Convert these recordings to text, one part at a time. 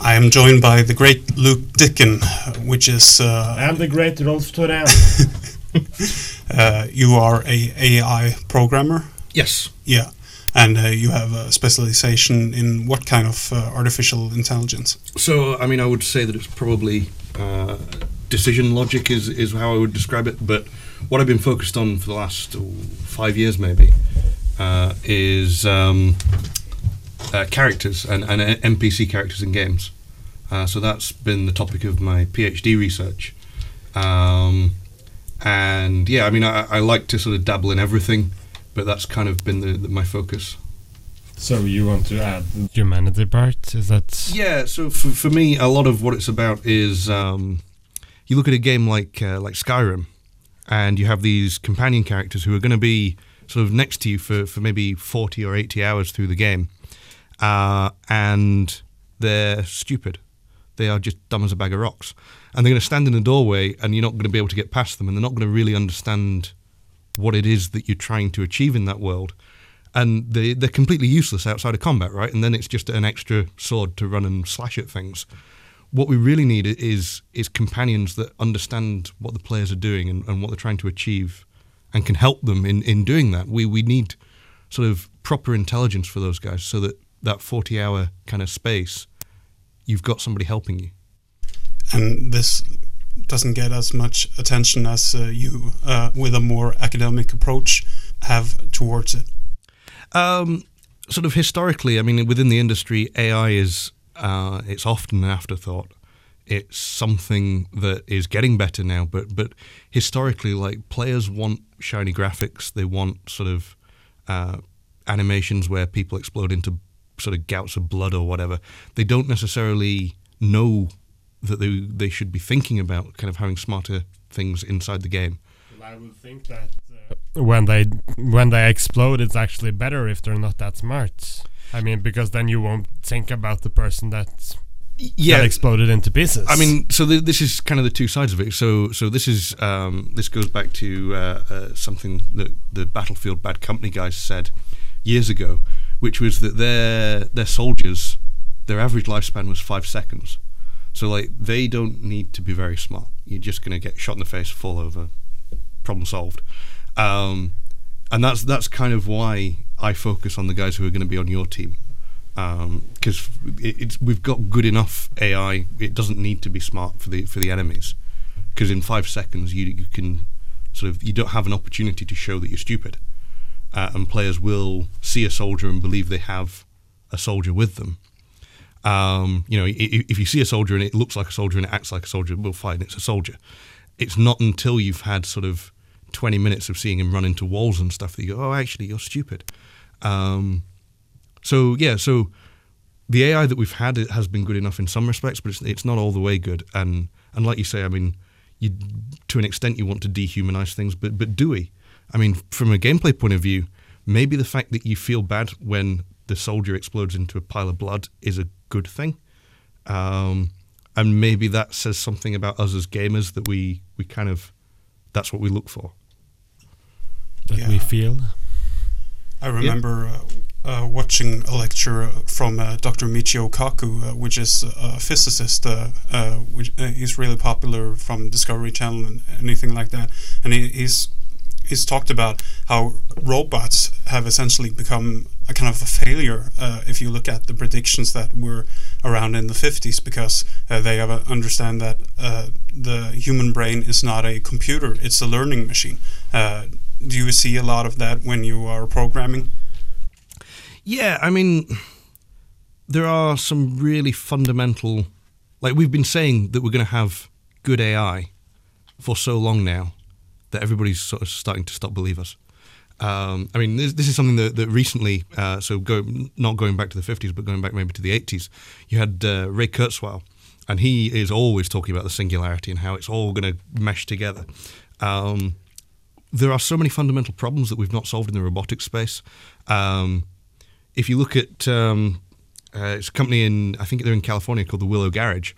I am joined by the great Luke Dicken, which is. Uh, and the great Rolf Torén. uh, you are a AI programmer. Yes. Yeah, and uh, you have a specialization in what kind of uh, artificial intelligence? So, I mean, I would say that it's probably uh, decision logic is is how I would describe it. But what I've been focused on for the last oh, five years, maybe, uh, is um, uh, characters and, and NPC characters in games. Uh, so that's been the topic of my PhD research. Um, and yeah, I mean, I, I, like to sort of dabble in everything, but that's kind of been the, the, my focus. So you want to add humanity part? Is that? Yeah. So for, for me, a lot of what it's about is um, you look at a game like uh, like Skyrim, and you have these companion characters who are going to be sort of next to you for, for maybe 40 or 80 hours through the game. Uh, and they're stupid. They are just dumb as a bag of rocks. And they're going to stand in the doorway and you're not going to be able to get past them and they're not going to really understand what it is that you're trying to achieve in that world. And they, they're completely useless outside of combat, right? And then it's just an extra sword to run and slash at things. What we really need is is companions that understand what the players are doing and, and what they're trying to achieve and can help them in, in doing that. We we need sort of proper intelligence for those guys so that that 40 hour kind of space, you've got somebody helping you. And this doesn't get as much attention as uh, you, uh, with a more academic approach, have towards it. Um, sort of historically, I mean, within the industry, AI is uh, it's often an afterthought. It's something that is getting better now, but but historically, like players want shiny graphics, they want sort of uh, animations where people explode into sort of gouts of blood or whatever, they don't necessarily know that they they should be thinking about kind of having smarter things inside the game. Well, I would think that uh, when they when they explode, it's actually better if they're not that smart. I mean, because then you won't think about the person that's yeah that exploded into pieces. I mean, so the, this is kind of the two sides of it. So so this is um, this goes back to uh, uh, something that the Battlefield Bad Company guys said years ago, which was that their their soldiers, their average lifespan was five seconds. So like they don't need to be very smart. You're just going to get shot in the face, fall over, problem solved. Um, and that's that's kind of why I focus on the guys who are going to be on your team because um, it, we've got good enough AI. It doesn't need to be smart for the for the enemies because in five seconds you you can sort of you don't have an opportunity to show that you're stupid uh, and players will see a soldier and believe they have a soldier with them. Um, you know, if, you see a soldier and it looks like a soldier and it acts like a soldier, well, fine, it's a soldier. It's not until you've had sort of 20 minutes of seeing him run into walls and stuff that you go, oh, actually, you're stupid. Um, so, yeah, so the AI that we've had it has been good enough in some respects, but it's, it's not all the way good. And, and like you say, I mean, you, to an extent, you want to dehumanize things, but, but do we? I mean, from a gameplay point of view, maybe the fact that you feel bad when the soldier explodes into a pile of blood is a good thing. Um, and maybe that says something about us as gamers that we, we kind of, that's what we look for. That yeah. we feel. I remember yeah. uh, uh, watching a lecture from uh, Dr. Michio Kaku, uh, which is a physicist. Uh, uh, which he's really popular from Discovery Channel and anything like that. And he, he's he's talked about how robots have essentially become a kind of a failure uh, if you look at the predictions that were around in the 50s because uh, they a, understand that uh, the human brain is not a computer it's a learning machine. Uh, do you see a lot of that when you are programming? Yeah i mean there are some really fundamental like we've been saying that we're going to have good ai for so long now that everybody's sort of starting to stop believe us. Um, I mean, this, this, is something that, that recently, uh, so go, not going back to the 50s, but going back maybe to the 80s, you had uh, Ray Kurzweil, and he is always talking about the singularity and how it's all going to mesh together. Um, there are so many fundamental problems that we've not solved in the robotics space. Um, if you look at um, uh, it's a company in I think they're in California called the Willow Garage,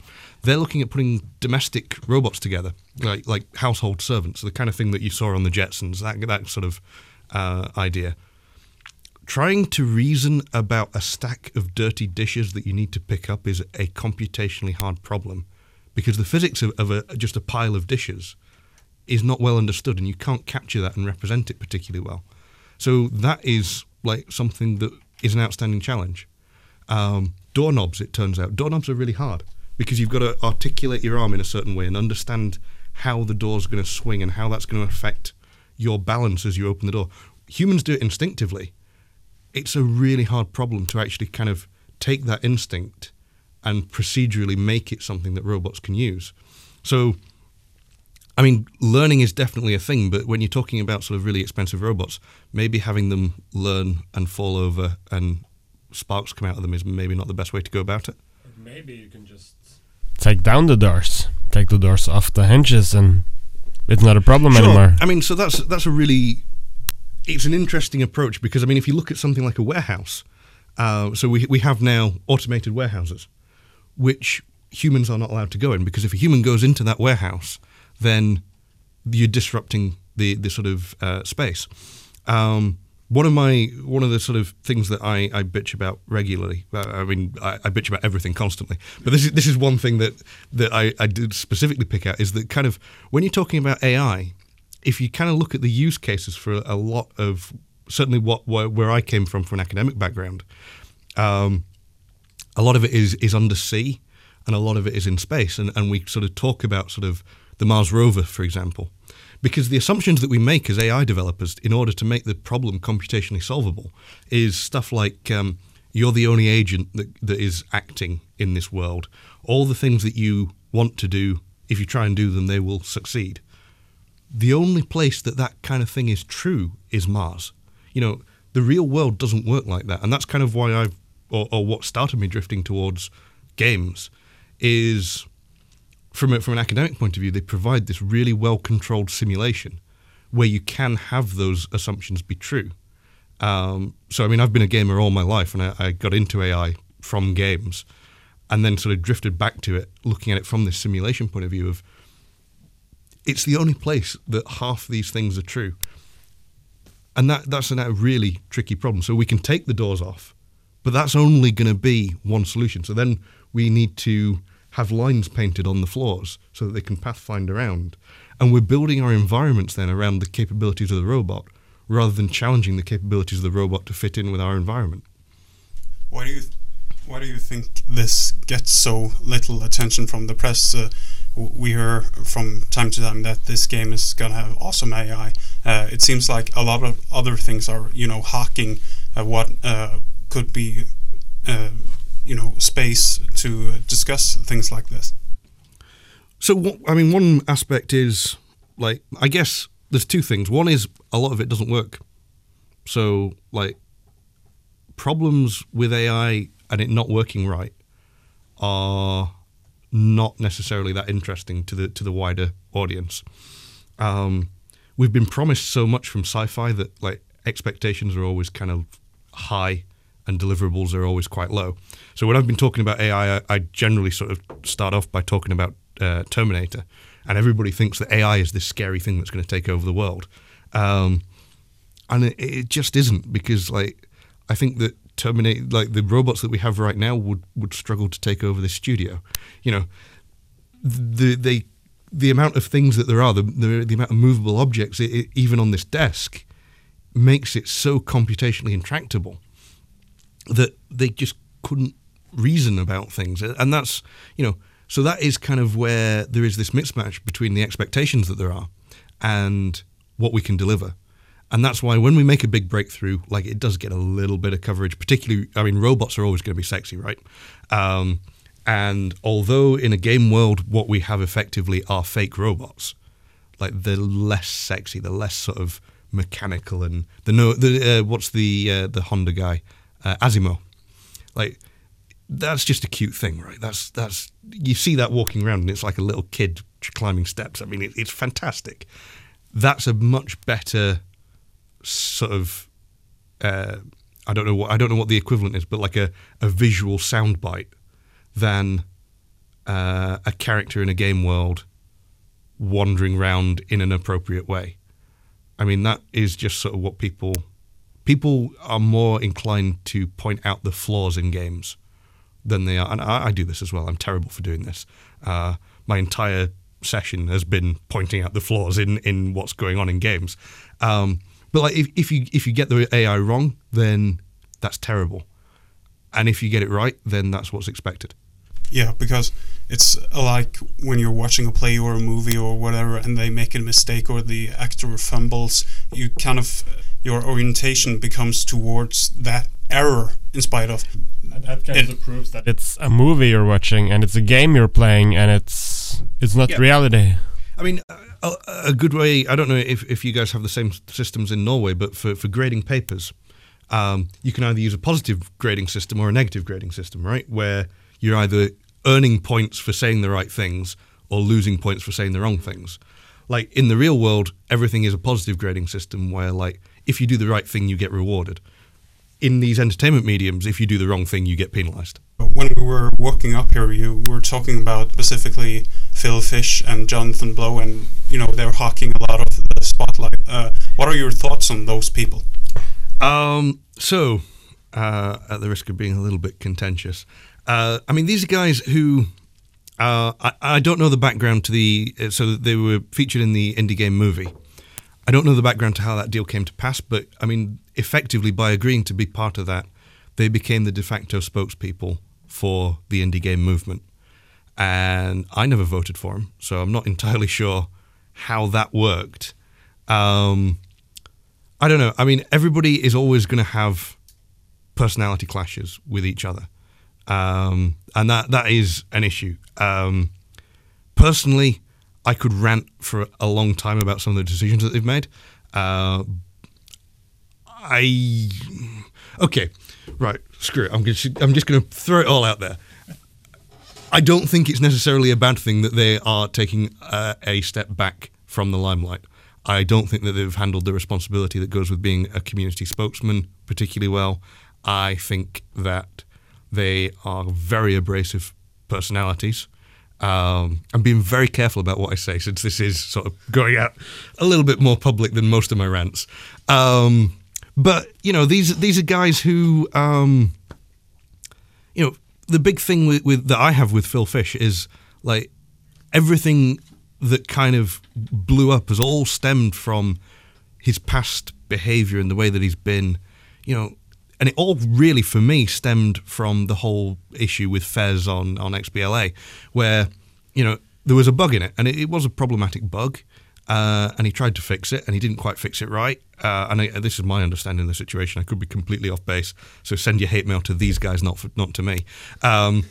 they're looking at putting domestic robots together, like like household servants, the kind of thing that you saw on the Jetsons, that that sort of uh, idea. trying to reason about a stack of dirty dishes that you need to pick up is a computationally hard problem because the physics of, of a, just a pile of dishes is not well understood and you can't capture that and represent it particularly well. So that is like something that is an outstanding challenge. Um, doorknobs, it turns out, doorknobs are really hard because you've got to articulate your arm in a certain way and understand how the door's going to swing and how that's going to affect your balance as you open the door. Humans do it instinctively. It's a really hard problem to actually kind of take that instinct and procedurally make it something that robots can use. So, I mean, learning is definitely a thing, but when you're talking about sort of really expensive robots, maybe having them learn and fall over and sparks come out of them is maybe not the best way to go about it. Maybe you can just take down the doors, take the doors off the hinges, and it's not a problem sure. anymore. I mean, so that's that's a really it's an interesting approach because I mean, if you look at something like a warehouse, uh, so we we have now automated warehouses, which humans are not allowed to go in because if a human goes into that warehouse, then you're disrupting the the sort of uh, space. Um, one of my one of the sort of things that I, I bitch about regularly. Uh, I mean, I, I, bitch about everything constantly, but this is this is one thing that that I, I did specifically pick out is that kind of when you're talking about AI, if you kind of look at the use cases for a lot of certainly what where, where I came from from an academic background, um, a lot of it is is undersea, and a lot of it is in space, and and we sort of talk about sort of the Mars rover, for example because the assumptions that we make as AI developers in order to make the problem computationally solvable is stuff like um, you're the only agent that, that is acting in this world. All the things that you want to do, if you try and do them, they will succeed. The only place that that kind of thing is true is Mars. You know, the real world doesn't work like that, and that's kind of why I've, or, or what started me drifting towards games, is from a, from an academic point of view, they provide this really well controlled simulation where you can have those assumptions be true. Um, so, I mean, I've been a gamer all my life, and I, I, got into AI from games, and then sort of drifted back to it, looking at it from this simulation point of view of it's the only place that half these things are true, and that that's a really tricky problem. So we can take the doors off, but that's only going to be one solution. So then we need to have lines painted on the floors so that they can pathfind around. And we're building our environments then around the capabilities of the robot rather than challenging the capabilities of the robot to fit in with our environment. Why do you why do you think this gets so little attention from the press? Uh, we hear from time to time that this game is going to have awesome AI. Uh, it seems like a lot of other things are, you know, hacking uh, what uh, could be uh, you know space to discuss things like this. So I mean, one aspect is like I guess there's two things. One is a lot of it doesn't work. So like problems with AI and it not working right are not necessarily that interesting to the to the wider audience. Um, we've been promised so much from sci-fi that like expectations are always kind of high and deliverables are always quite low. So when I've been talking about AI, I, I generally sort of start off by talking about uh, Terminator, and everybody thinks that AI is this scary thing that's going to take over the world, um, and it, it, just isn't because like I think that Terminator, like the robots that we have right now, would would struggle to take over the studio. You know, the they the amount of things that there are, the the, the amount of movable objects, it, it, even on this desk, makes it so computationally intractable that they just couldn't reason about things. And that's, you know, so that is kind of where there is this mismatch between the expectations that there are and what we can deliver. And that's why when we make a big breakthrough, like it does get a little bit of coverage, particularly, I mean, robots are always going to be sexy, right? Um, and although in a game world, what we have effectively are fake robots, like they're less sexy, they're less sort of mechanical and the no, the uh, what's the uh, the Honda guy, uh, Asimo, like that's just a cute thing, right? That's that's you see that walking around and it's like a little kid climbing steps. I mean, it, it's fantastic. That's a much better sort of uh, I don't know what I don't know what the equivalent is, but like a, a visual soundbite than uh, a character in a game world wandering around in an appropriate way. I mean, that is just sort of what people people are more inclined to point out the flaws in games than they are. And I, I do this as well. I'm terrible for doing this. Uh, my entire session has been pointing out the flaws in, in what's going on in games. Um, but like if, if you if you get the AI wrong, then that's terrible. And if you get it right, then that's what's expected. Yeah, because it's like when you're watching a play or a movie or whatever, and they make a mistake or the actor fumbles, you kind of your orientation becomes towards that error in spite of. And that kind of proves that it's a movie you're watching and it's a game you're playing and it's it's not yeah. reality. I mean, a, a, good way. I don't know if, if you guys have the same systems in Norway, but for, for grading papers, um, you can either use a positive grading system or a negative grading system, right? Where you're either earning points for saying the right things or losing points for saying the wrong things. Like in the real world, everything is a positive grading system where, like, if you do the right thing, you get rewarded. In these entertainment mediums, if you do the wrong thing, you get penalized. When we were walking up here, you were talking about specifically Phil Fish and Jonathan Blow, and you know they're hawking a lot of the spotlight. Uh, what are your thoughts on those people? Um, so, uh, at the risk of being a little bit contentious, uh, I mean these are guys who uh, I, I, don't know the background to the. Uh, so they were featured in the indie game movie. I don't know the background to how that deal came to pass, but I mean, effectively by agreeing to be part of that, they became the de facto spokespeople for the indie game movement. And I never voted for them, so I'm not entirely sure how that worked. Um, I don't know. I mean, everybody is always going to have personality clashes with each other, um, and that that is an issue. Um, personally, I could rant for a long time about some of the decisions that they've made. Uh, I okay, right. Screw it. I'm just I'm just going to throw it all out there. I don't think it's necessarily a bad thing that they are taking uh, a step back from the limelight. I don't think that they've handled the responsibility that goes with being a community spokesman particularly well. I think that they are very abrasive personalities. Um, I'm being very careful about what I say since this is sort of going out a little bit more public than most of my rants. Um, but you know, these these are guys who, um, you know, the big thing with, with that I have with Phil Fish is like everything that kind of blew up has all stemmed from his past behavior and the way that he's been, you know, and it all really for me stemmed from the whole issue with Fez on on XBLA, where you know there was a bug in it, and it, it was a problematic bug, uh, and he tried to fix it, and he didn't quite fix it right. Uh, and I, this is my understanding of the situation. I could be completely off base, so send your hate mail to these guys, not for, not to me. Um,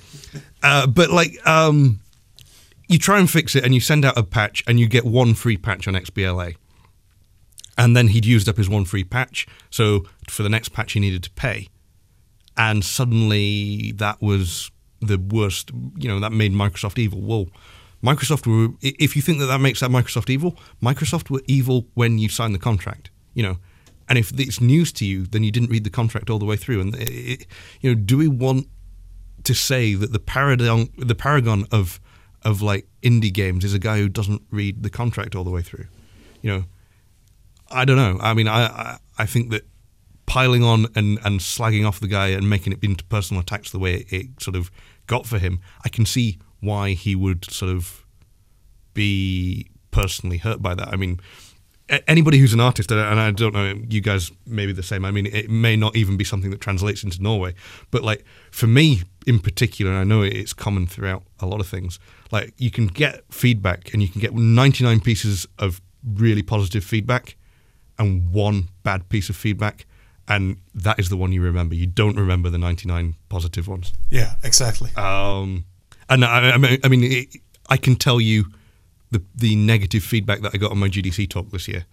uh, but like, um, you try and fix it, and you send out a patch, and you get one free patch on XBLA and then he'd used up his one free patch. So for the next patch, he needed to pay, and suddenly that was the worst. You know, that made Microsoft evil. Well, Microsoft were. If you think that that makes that Microsoft evil, Microsoft were evil when you signed the contract. You know. And if it's news to you, then you didn't read the contract all the way through. And it, you know, do we want to say that the paragon, the paragon of of like indie games is a guy who doesn't read the contract all the way through? You know, I don't know. I mean, I, I, I think that piling on and, and slagging off the guy and making it into personal attacks the way it, it sort of got for him, I can see why he would sort of be personally hurt by that. I mean, anybody who's an artist, and I don't know, you guys may be the same. I mean, it may not even be something that translates into Norway, but like for me in particular, and I know it's common throughout a lot of things. Like you can get feedback, and you can get 99 pieces of really positive feedback, and one bad piece of feedback and that is the one you remember. You don't remember the 99 positive ones. Yeah, exactly. Um, and I, I mean, I, mean it, I can tell you the the negative feedback that I got on my GDC talk this year,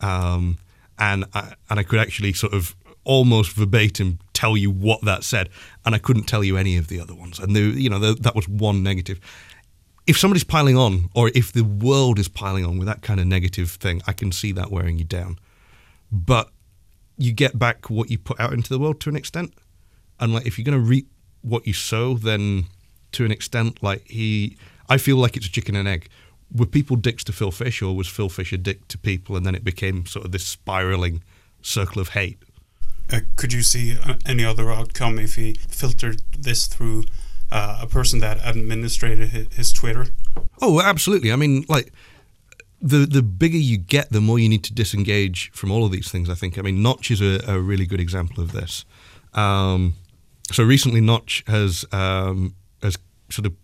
um, and I, and I could actually sort of almost verbatim tell you what that said, and I couldn't tell you any of the other ones. And the, you know the, that was one negative if somebody's piling on, or if the world is piling on with that kind of negative thing, I can see that wearing you down. But you get back what you put out into the world to an extent, and like if you're going to reap what you sow, then to an extent, like he, I feel like it's a chicken and egg. Were people dicks to Phil Fish, or was Phil Fish a dick to people, and then it became sort of this spiraling circle of hate? Uh, could you see uh, any other outcome if he filtered this through uh, a person that administrated his, his Twitter? Oh, absolutely. I mean, like the the bigger you get, the more you need to disengage from all of these things. I think. I mean, Notch is a, a really good example of this. Um, so recently, Notch has um, has sort of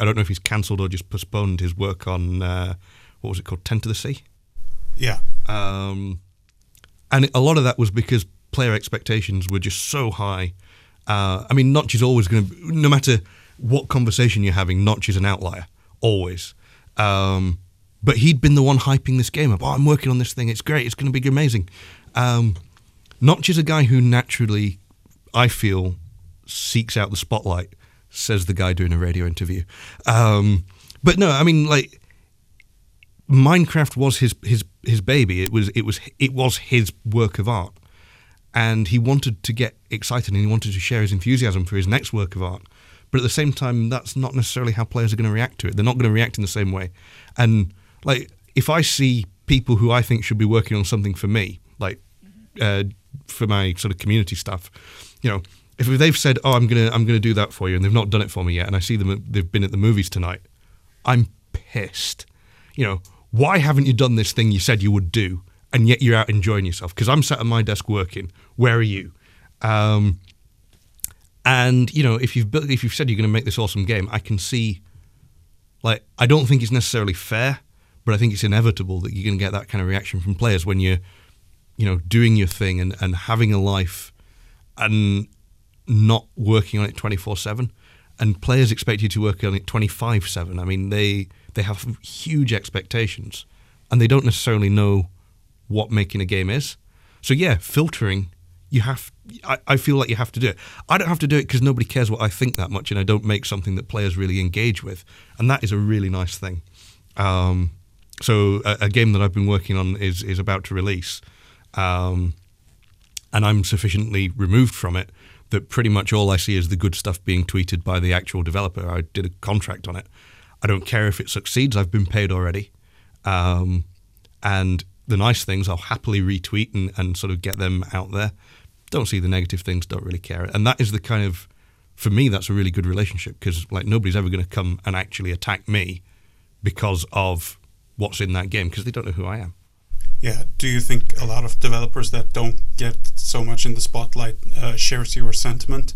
I don't know if he's cancelled or just postponed his work on uh, what was it called, Ten to the Sea. Yeah. Um, and a lot of that was because player expectations were just so high. Uh, I mean, Notch is always going to, no matter what conversation you're having, Notch is an outlier, always. Um, but he'd been the one hyping this game up. Oh, I'm working on this thing. It's great. It's going to be amazing. Um, Notch is a guy who naturally, I feel, seeks out the spotlight says the guy doing a radio interview. Um, but no, I mean, like Minecraft was his his his baby. It was it was it was his work of art, and he wanted to get excited and he wanted to share his enthusiasm for his next work of art. But at the same time, that's not necessarily how players are going to react to it. They're not going to react in the same way. And like, if I see people who I think should be working on something for me, like uh, for my sort of community stuff, you know, if they've said, "Oh, I'm gonna I'm gonna do that for you," and they've not done it for me yet, and I see them they've been at the movies tonight, I'm pissed. You know, why haven't you done this thing you said you would do, and yet you're out enjoying yourself? Because I'm sat at my desk working. Where are you? Um, and you know, if you've built, if you've said you're going to make this awesome game, I can see. Like, I don't think it's necessarily fair, but I think it's inevitable that you're going to get that kind of reaction from players when you're, you know, doing your thing and, and having a life, and not working on it 24 7 and players expect you to work on it 25 7 i mean they they have huge expectations and they don't necessarily know what making a game is. So yeah filtering you have I, I feel like you have to do it. I don't have to do it because nobody cares what i think that much and i don't make something that players really engage with. And that is a really nice thing. Um, so a, a, game that i've been working on is is about to release um, and i'm sufficiently removed from it that pretty much all I see is the good stuff being tweeted by the actual developer. I did a contract on it. I don't care if it succeeds. I've been paid already. Um, and the nice things I'll happily retweet and, and sort of get them out there. Don't see the negative things, don't really care. And that is the kind of, for me, that's a really good relationship because like nobody's ever going to come and actually attack me because of what's in that game because they don't know who I am. Yeah. Do you think a lot of developers that don't get so much in the spotlight uh, shares your sentiment?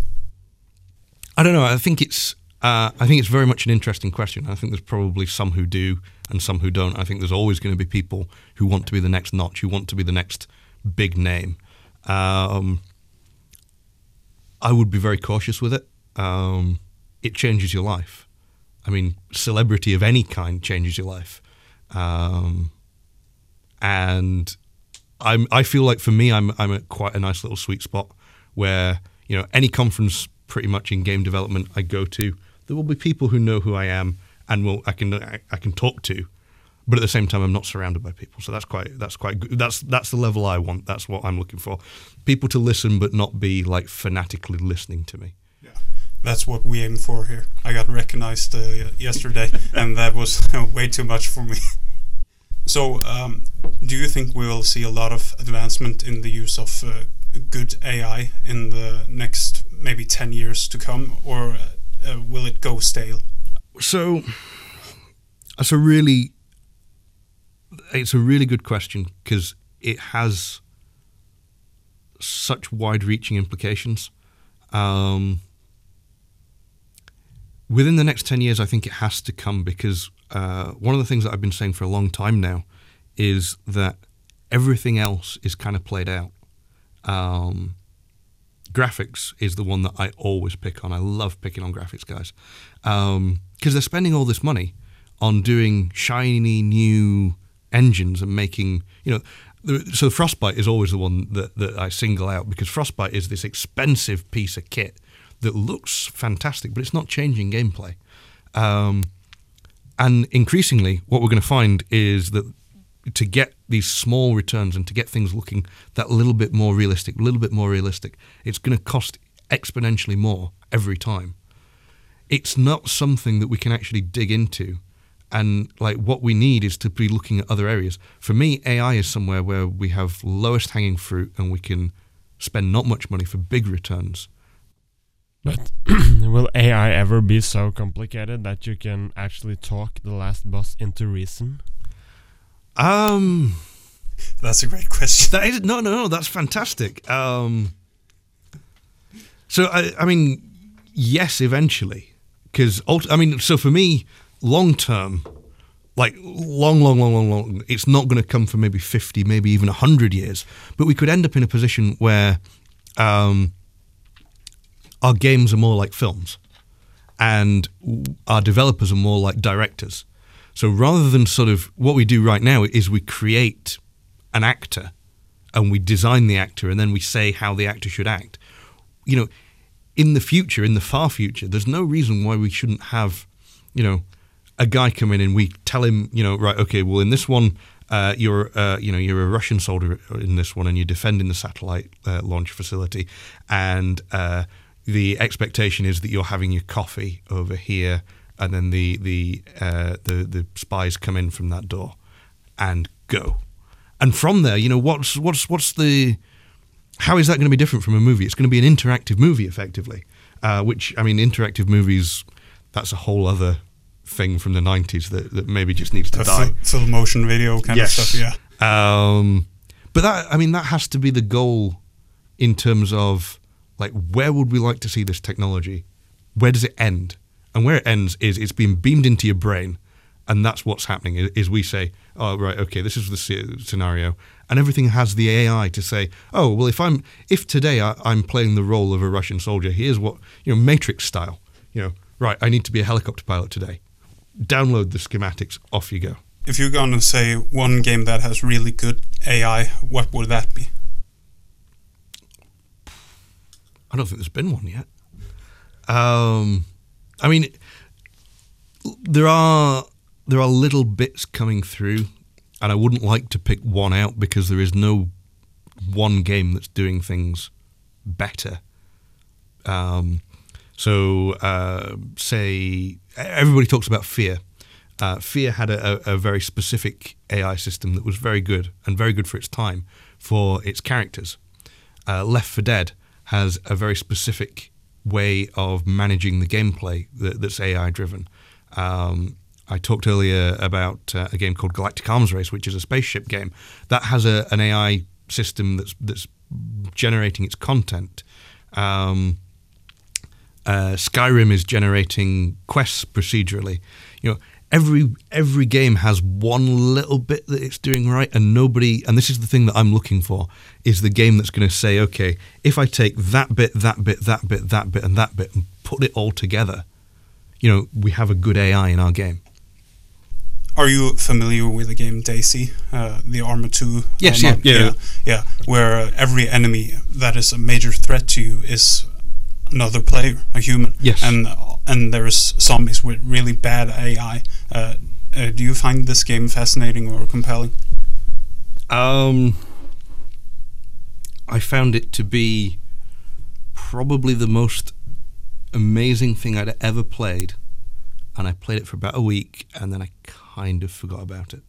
I don't know. I think it's uh, I think it's very much an interesting question. I think there's probably some who do and some who don't. I think there's always going to be people who want to be the next notch, who want to be the next big name. Um, I would be very cautious with it. Um, it changes your life. I mean, celebrity of any kind changes your life. Um, and I'm I feel like for me I'm I'm at quite a nice little sweet spot where you know any conference pretty much in game development I go to there will be people who know who I am and will I can I, I can talk to but at the same time I'm not surrounded by people. So that's quite that's quite good. That's that's the level I want. That's what I'm looking for. People to listen but not be like fanatically listening to me that's what we aim for here I got recognized uh, yesterday and that was way too much for me so, um, do you think we will see a lot of advancement in the use of uh, good AI in the next maybe 10 years to come, or uh, will it go stale? So, that's a really it's a really good question because it has such wide-reaching implications. Um, within the next 10 years, I think it has to come because uh, one of the things that I've been saying for a long time now is that everything else is kind of played out. Um, graphics is the one that I always pick on. I love picking on graphics guys because um, they're spending all this money on doing shiny new engines and making you know. So Frostbite is always the one that, that I single out because Frostbite is this expensive piece of kit that looks fantastic, but it's not changing gameplay. Um, and increasingly, what we're going to find is that to get these small returns and to get things looking that little bit more realistic, a little bit more realistic, it's going to cost exponentially more every time. It's not something that we can actually dig into. And like what we need is to be looking at other areas. For me, AI is somewhere where we have lowest hanging fruit and we can spend not much money for big returns. But will AI ever be so complicated that you can actually talk the last boss into reason? Um, that's a great question. That is no, no, no. That's fantastic. Um, so I, I mean, yes, eventually, because I mean, so for me, long term, like long, long, long, long, long, it's not going to come for maybe fifty, maybe even hundred years. But we could end up in a position where um, our games are more like films, and our developers are more like directors. So rather than sort of what we do right now is we create an actor and we design the actor and then we say how the actor should act. You know, in the future, in the far future, there's no reason why we shouldn't have, you know, a guy come in and we tell him, you know, right, okay, well, in this one, uh, you're, uh, you know, you're a Russian soldier in this one, and you're defending the satellite uh, launch facility, and uh, the expectation is that you're having your coffee over here, and then the the uh, the the spies come in from that door, and go and from there, you know, what's what's what's the how is that going to be different from a movie? It's going to be an interactive movie, effectively. Uh, which I mean, interactive movies that's a whole other thing from the '90s that, that maybe just needs to a die. Full motion video kind yes. of stuff, yeah. Um, but that I mean, that has to be the goal in terms of like where would we like to see this technology? Where does it end? And where it ends is it's being beamed into your brain and that's what's happening is we say oh right okay this is the scenario and everything has the ai to say oh well if i'm if today I, am playing the role of a russian soldier here's what you know matrix style you know right i need to be a helicopter pilot today download the schematics off you go if you're going to say one game that has really good ai what would that be i don't think there's been one yet um, i mean there are there are little bits coming through, and I wouldn't like to pick one out because there is no one game that's doing things better. Um, so, uh, say everybody talks about Fear. Uh, Fear had a, a, very specific AI system that was very good and very good for its time for its characters. Uh, Left 4 Dead has a very specific way of managing the gameplay that, that's AI driven. Um, I talked earlier about uh, a game called Galactic Arms Race, which is a spaceship game that has a, an AI system that's that's generating its content. Um, uh, Skyrim is generating quests procedurally. You know, every every game has one little bit that it's doing right, and nobody. And this is the thing that I'm looking for: is the game that's going to say, okay, if I take that bit, that bit, that bit, that bit, and that bit, and put it all together, you know, we have a good AI in our game. Are you familiar with the game DayZ, uh, the Arma 2? Yes, yeah, yeah, yeah, yeah. Where uh, every enemy that is a major threat to you is another player, a human. Yes. And and there's zombies with really bad AI. Uh, uh, do you find this game fascinating or compelling? Um, I found it to be probably the most amazing thing I'd ever played, and I played it for about a week, and then I kind of forgot about it.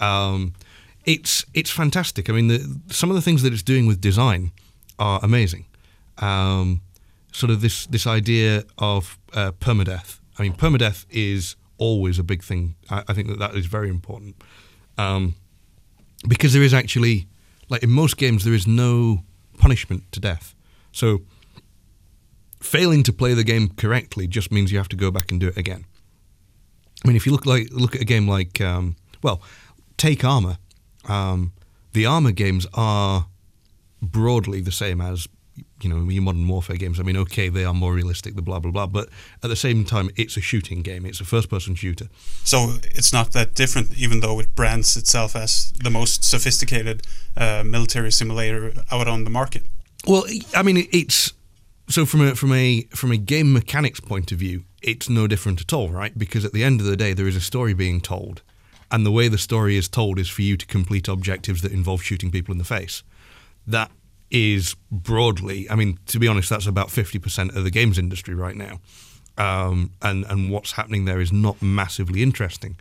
Um, it's it's fantastic. I mean, the, some of the things that it's doing with design are amazing. Um, sort of this this idea of uh, permadeath. I mean, permadeath is always a big thing. I, I think that that is very important um, because there is actually, like in most games, there is no punishment to death. So failing to play the game correctly just means you have to go back and do it again. I mean, if you look like look at a game like um, well, take Arma. Um, the Arma games are broadly the same as you know your modern warfare games. I mean, okay, they are more realistic, the blah blah blah, but at the same time, it's a shooting game. It's a first-person shooter. So it's not that different, even though it brands itself as the most sophisticated uh, military simulator out on the market. Well, I mean, it's so from a from a from a game mechanics point of view, it's no different at all, right? Because at the end of the day, there is a story being told, and the way the story is told is for you to complete objectives that involve shooting people in the face. That is broadly, I mean, to be honest, that's about fifty percent of the games industry right now, um, and and what's happening there is not massively interesting.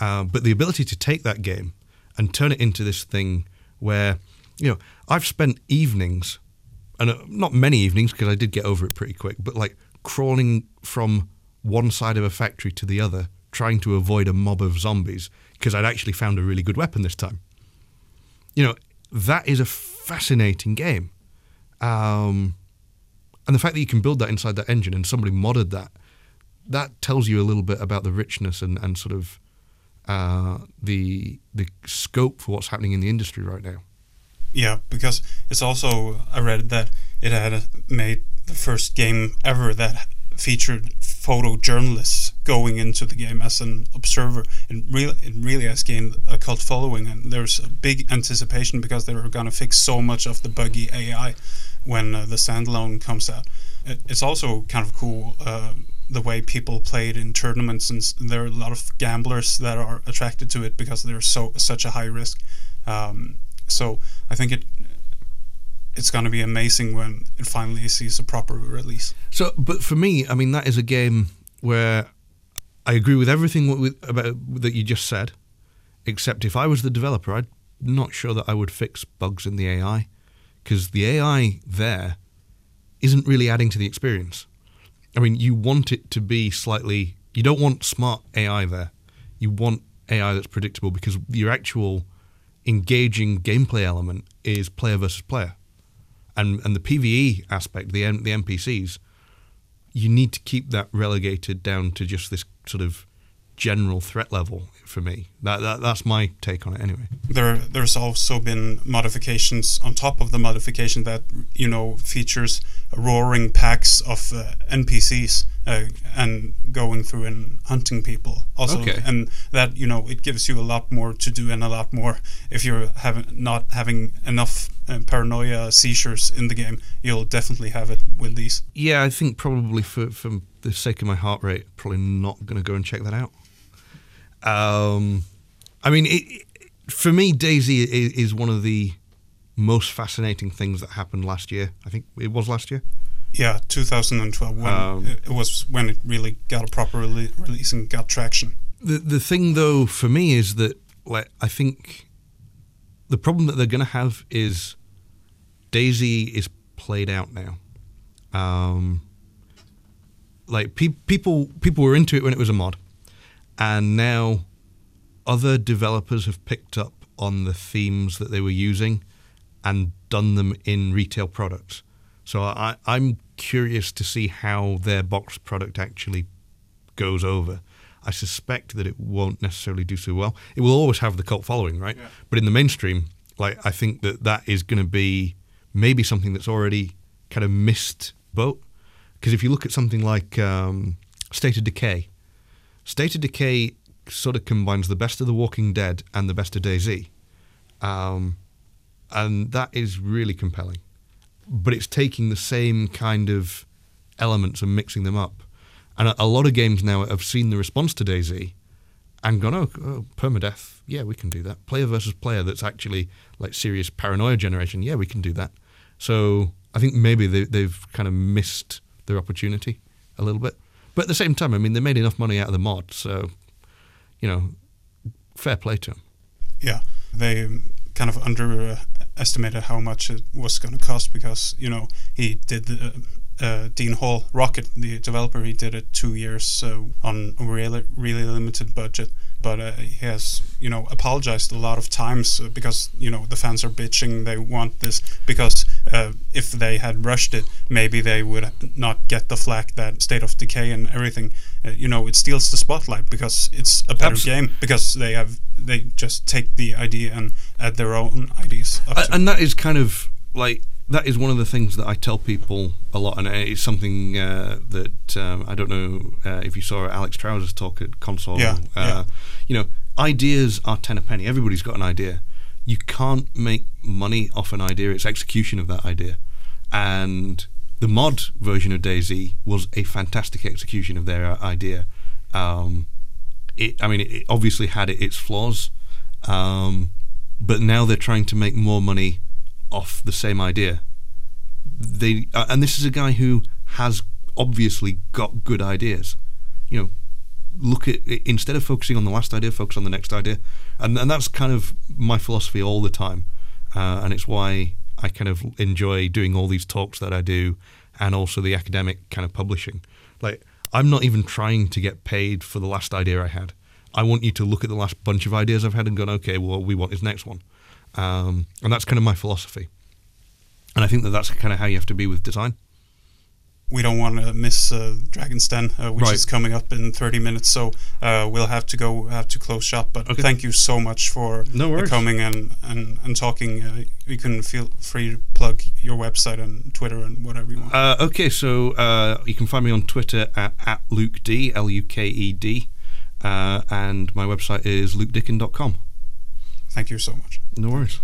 Uh, but the ability to take that game and turn it into this thing where, you know, I've spent evenings and uh, not many evenings because I did get over it pretty quick, but like crawling from one side of a factory to the other, trying to avoid a mob of zombies because I'd actually found a really good weapon this time. You know, that is a fascinating game. Um, and the fact that you can build that inside that engine and somebody modded that, that tells you a little bit about the richness and, and sort of uh, the the scope for what's happening in the industry right now. Yeah, because it's also I read that it had made the first game ever that featured photojournalists going into the game as an observer. and really, really has gained a cult following, and there's a big anticipation because they are going to fix so much of the buggy AI when uh, the standalone comes out. It, it's also kind of cool. Uh, the way people play it in tournaments, and there are a lot of gamblers that are attracted to it because they're so such a high risk. Um, so I think it it's going to be amazing when it finally sees a proper release. So, but for me, I mean, that is a game where I agree with everything about that you just said, except if I was the developer, I'm not sure that I would fix bugs in the AI because the AI there isn't really adding to the experience. I mean, you want it to be slightly. You don't want smart AI there. You want AI that's predictable because your actual engaging gameplay element is player versus player and and the PVE aspect, the the NPCs, you need to keep that relegated down to just this sort of general threat level for me. That, that that's my take on it anyway. There there's also been modifications on top of the modification that you know features roaring packs of uh, NPCs uh, and going through and hunting people also. Okay. and that you know it gives you a lot more to do and a lot more. If you're having not having enough uh, paranoia seizures in the game you'll definitely have it with these. Yeah i think probably for for the sake of my heart rate probably not going to go and check that out. Um i mean it, for me DayZ is, is one of the most fascinating things that happened last year. I think it was last year yeah, 2012. When um, it was when it really got a proper rele- release and got traction. The the thing though for me is that like I think the problem that they're going to have is DayZ is played out now. Um, like pe- people people were into it when it was a mod, and now other developers have picked up on the themes that they were using and done them in retail products. So I, I'm curious to see how their box product actually goes over. I suspect that it won't necessarily do so well. It will always have the cult following, right? Yeah. But in the mainstream, like I think that that is going to be maybe something that's already kind of missed boat. Because if you look at something like um, State of Decay, State of Decay sort of combines the best of The Walking Dead and the best of DayZ, um, and that is really compelling but it's taking the same kind of elements and mixing them up. And a, a lot of games now have seen the response to DayZ and gone, oh, oh, permadeath, yeah, we can do that. Player versus player that's actually like serious paranoia generation, yeah, we can do that. So I think maybe they, they've kind of missed their opportunity a little bit. But at the same time, I mean, they made enough money out of the mod, so, you know, fair play to them. Yeah, they kind of uh, underestimated how much it was going to cost because you know he did the uh, Dean Hall Rocket, the developer, he did it two years uh, on a really really limited budget. But uh, he has, you know, apologized a lot of times uh, because you know the fans are bitching. They want this because uh, if they had rushed it, maybe they would not get the flack that State of Decay and everything. Uh, you know, it steals the spotlight because it's a better game because they have they just take the idea and add their own ideas. and that is kind of like that is one of the things that I tell people a lot, and it's something uh, that um, I don't know uh, if you saw Alex Trowers talk at Console. Yeah, uh, yeah. You know, ideas are ten a penny. Everybody's got an idea. You can't make money off an idea. It's execution of that idea, and the mod version of DayZ was a fantastic execution of their uh, idea. Um, it, I mean, it obviously had its flaws, um, but now they're trying to make more money off the same idea. They uh, and this is a guy who has obviously got good ideas. You know, look at instead of focusing on the last idea, focus on the next idea, and and that's kind of my philosophy all the time, uh, and it's why I kind of enjoy doing all these talks that I do, and also the academic kind of publishing. Like I'm not even trying to get paid for the last idea I had. I want you to look at the last bunch of ideas I've had and go, okay, well, what we want this next one, um, and that's kind of my philosophy. And I think that that's kind of how you have to be with design we don't want to miss uh, Dragon's Den, uh, which right. is coming up in 30 minutes. So uh, we'll have to go have to close shop. But okay. thank you so much for no coming and and, and talking. Uh, you can feel free to plug your website and Twitter and whatever you want. Uh, okay, so uh, you can find me on Twitter at, at Luke D L U K E D, and my website is lukedeakin.com. Thank you so much. No worries.